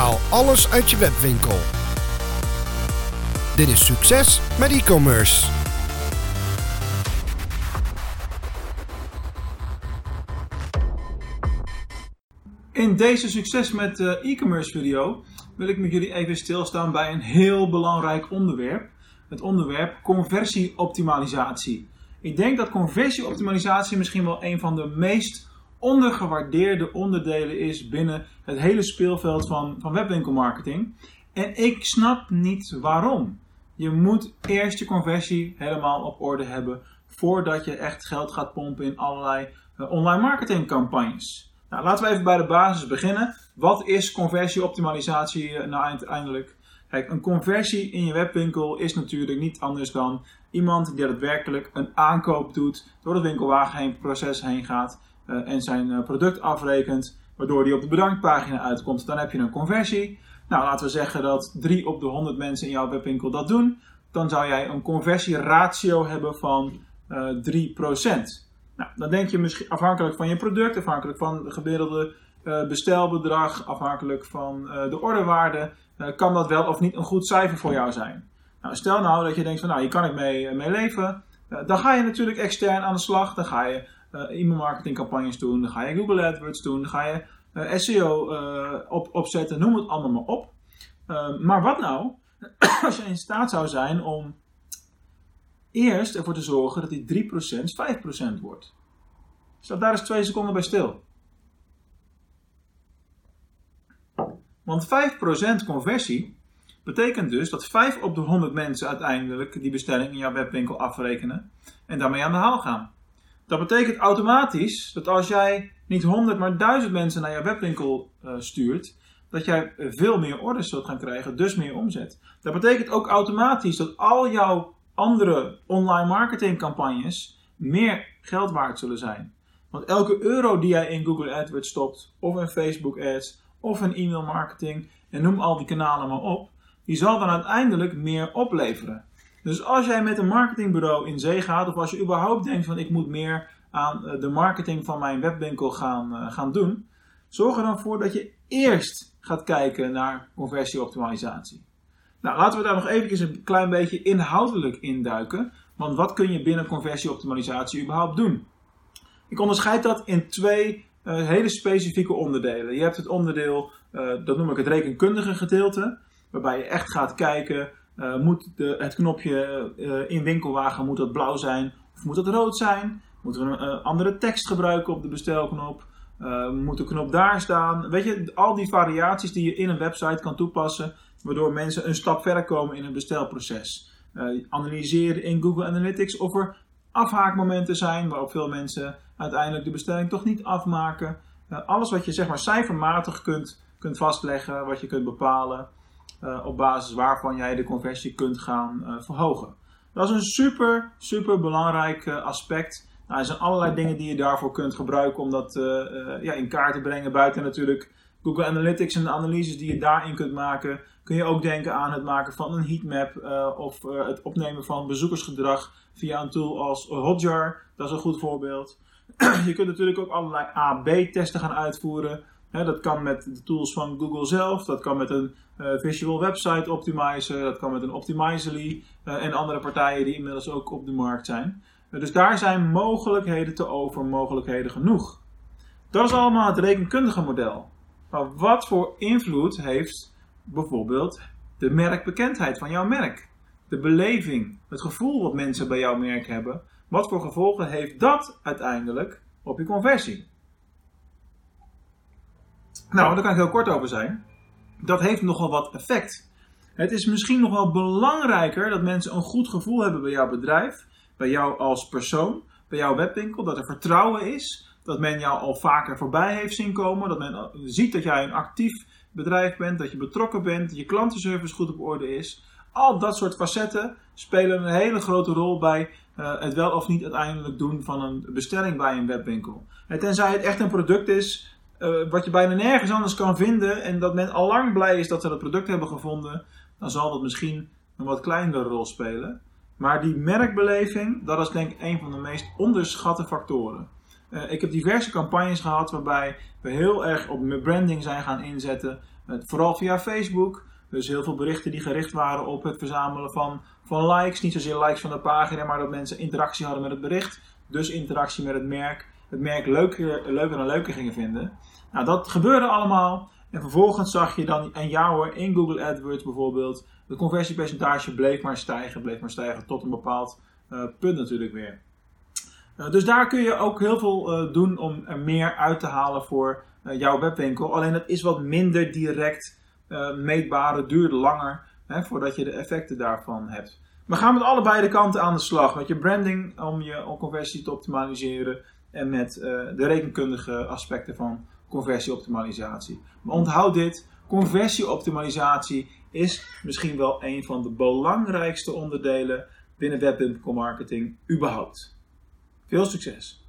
Haal alles uit je webwinkel. Dit is succes met e-commerce. In deze succes met eh, e-commerce video wil ik met jullie even stilstaan bij een heel belangrijk onderwerp. Het onderwerp conversieoptimalisatie. Ik denk dat conversieoptimalisatie misschien wel een van de meest ondergewaardeerde onderdelen is binnen het hele speelveld van, van webwinkelmarketing. En ik snap niet waarom. Je moet eerst je conversie helemaal op orde hebben voordat je echt geld gaat pompen in allerlei uh, online marketingcampagnes. Nou, laten we even bij de basis beginnen. Wat is conversieoptimalisatie uh, nou uiteindelijk? Kijk, een conversie in je webwinkel is natuurlijk niet anders dan iemand die daadwerkelijk een aankoop doet, door het winkelwagen heen proces heen gaat en zijn product afrekent, waardoor die op de bedankpagina uitkomt. Dan heb je een conversie. Nou, laten we zeggen dat 3 op de 100 mensen in jouw webwinkel dat doen. Dan zou jij een conversieratio hebben van uh, 3%. Nou, dan denk je misschien afhankelijk van je product, afhankelijk van het gemiddelde bestelbedrag, afhankelijk van de orderwaarde, kan dat wel of niet een goed cijfer voor jou zijn. Nou, stel nou dat je denkt van nou, hier kan ik mee, mee leven. dan ga je natuurlijk extern aan de slag. Dan ga je e-mail marketing campagnes doen, dan ga je Google AdWords doen, dan ga je uh, SEO uh, op, opzetten, noem het allemaal maar op. Uh, maar wat nou als je in staat zou zijn om eerst ervoor te zorgen dat die 3% 5% wordt? Sta daar eens twee seconden bij stil. Want 5% conversie betekent dus dat 5 op de 100 mensen uiteindelijk die bestelling in jouw webwinkel afrekenen en daarmee aan de haal gaan. Dat betekent automatisch dat als jij niet 100, maar 1000 mensen naar je webwinkel uh, stuurt, dat jij veel meer orders zult gaan krijgen, dus meer omzet. Dat betekent ook automatisch dat al jouw andere online marketingcampagnes meer geld waard zullen zijn. Want elke euro die jij in Google AdWords stopt, of in Facebook Ads, of in e-mail marketing, en noem al die kanalen maar op, die zal dan uiteindelijk meer opleveren. Dus als jij met een marketingbureau in zee gaat, of als je überhaupt denkt van ik moet meer aan eh, de marketing van mijn webwinkel gaan, uh, gaan doen, zorg er dan voor dat je eerst gaat kijken naar conversieoptimalisatie. Nou, laten we daar nog even een klein beetje inhoudelijk induiken. Want wat kun je binnen conversieoptimalisatie überhaupt doen? Ik onderscheid dat in twee uh, hele specifieke onderdelen. Je hebt het onderdeel, dat noem ik het rekenkundige gedeelte, waarbij je echt gaat kijken uh, moet de, het knopje uh, in winkelwagen moet dat blauw zijn of moet dat rood zijn? Moeten we een uh, andere tekst gebruiken op de bestelknop? moet de knop daar staan? Weet je, al die variaties die je in een website kan toepassen, waardoor mensen een stap verder komen in een bestelproces. analyseren in Google Analytics of er afhaakmomenten zijn waarop veel mensen uiteindelijk de bestelling toch niet afmaken. alles wat je zeg maar cijfermatig kunt, kunt vastleggen, wat je kunt bepalen. Uh, op basis waarvan jij de conversie kunt gaan uh, verhogen. Dat is een super, super belangrijk uh, aspect. Nou, er zijn allerlei dingen die je daarvoor kunt gebruiken om dat ja, in kaart te brengen. Buiten natuurlijk Google Analytics en de analyses die je daarin kunt maken. Kun je ook denken aan het maken van een heatmap of het opnemen van bezoekersgedrag via een tool als Hotjar. Dat is een goed voorbeeld. je kunt natuurlijk ook allerlei A-B-testen gaan uitvoeren. Dat kan met de tools van Google zelf, dat kan met een uh, Visual Website Optimizer, dat kan met een Optimizely uh, en andere partijen die inmiddels ook op de markt zijn. Uh, dus daar zijn mogelijkheden te over, mogelijkheden genoeg. Dat is allemaal het rekenkundige model. Maar wat voor invloed heeft bijvoorbeeld de merkbekendheid van jouw merk? De beleving, het gevoel wat mensen bij jouw merk hebben. Wat voor gevolgen heeft dat uiteindelijk op je conversie? Nou, daar kan ik heel kort over zijn. Dat heeft nogal wat effect. Het is misschien nog wel belangrijker dat mensen een goed gevoel hebben bij jouw bedrijf, bij jou als persoon, bij jouw webwinkel, dat er vertrouwen is, dat men jou al vaker voorbij heeft zien komen, dat men ziet dat jij een actief bedrijf bent, dat je betrokken bent, je klantenservice goed op orde is. Al dat soort facetten spelen een hele grote rol bij uh, het wel of niet uiteindelijk doen van een bestelling bij een webwinkel. En tenzij het echt een product is uh, wat je bijna nergens anders kan vinden en dat men al lang blij is dat ze dat product hebben gevonden, dan zal dat misschien een wat kleinere rol spelen. Maar die merkbeleving, dat is denk ik een van de meest onderschatte factoren. Uh, ik heb diverse campagnes gehad waarbij we heel erg op branding zijn gaan inzetten. Uh, vooral via Facebook. Dus heel veel berichten die gericht waren op het verzamelen van, van likes. Niet zozeer likes van de pagina, maar dat mensen interactie hadden met het bericht. Dus interactie met het merk. Het merk leuker, leuker en leuker gingen vinden. Nou, dat gebeurde allemaal. En vervolgens zag je dan, en ja hoor, in Google AdWords bijvoorbeeld, het conversiepercentage bleef maar stijgen, bleef maar stijgen tot een bepaald uh, punt natuurlijk weer. Uh, dus daar kun je ook heel veel uh, doen om er meer uit te halen voor jouw webwinkel. Alleen dat is wat minder direct meetbaar, het duurt langer hè, voordat je de effecten daarvan hebt. We gaan met allebei de kanten aan de slag. Met je branding om je conversie te optimaliseren en met de rekenkundige aspecten van conversieoptimalisatie. Maar onthoud dit, conversieoptimalisatie is misschien wel een van de belangrijkste onderdelen binnen web.com marketing überhaupt. Veel succes!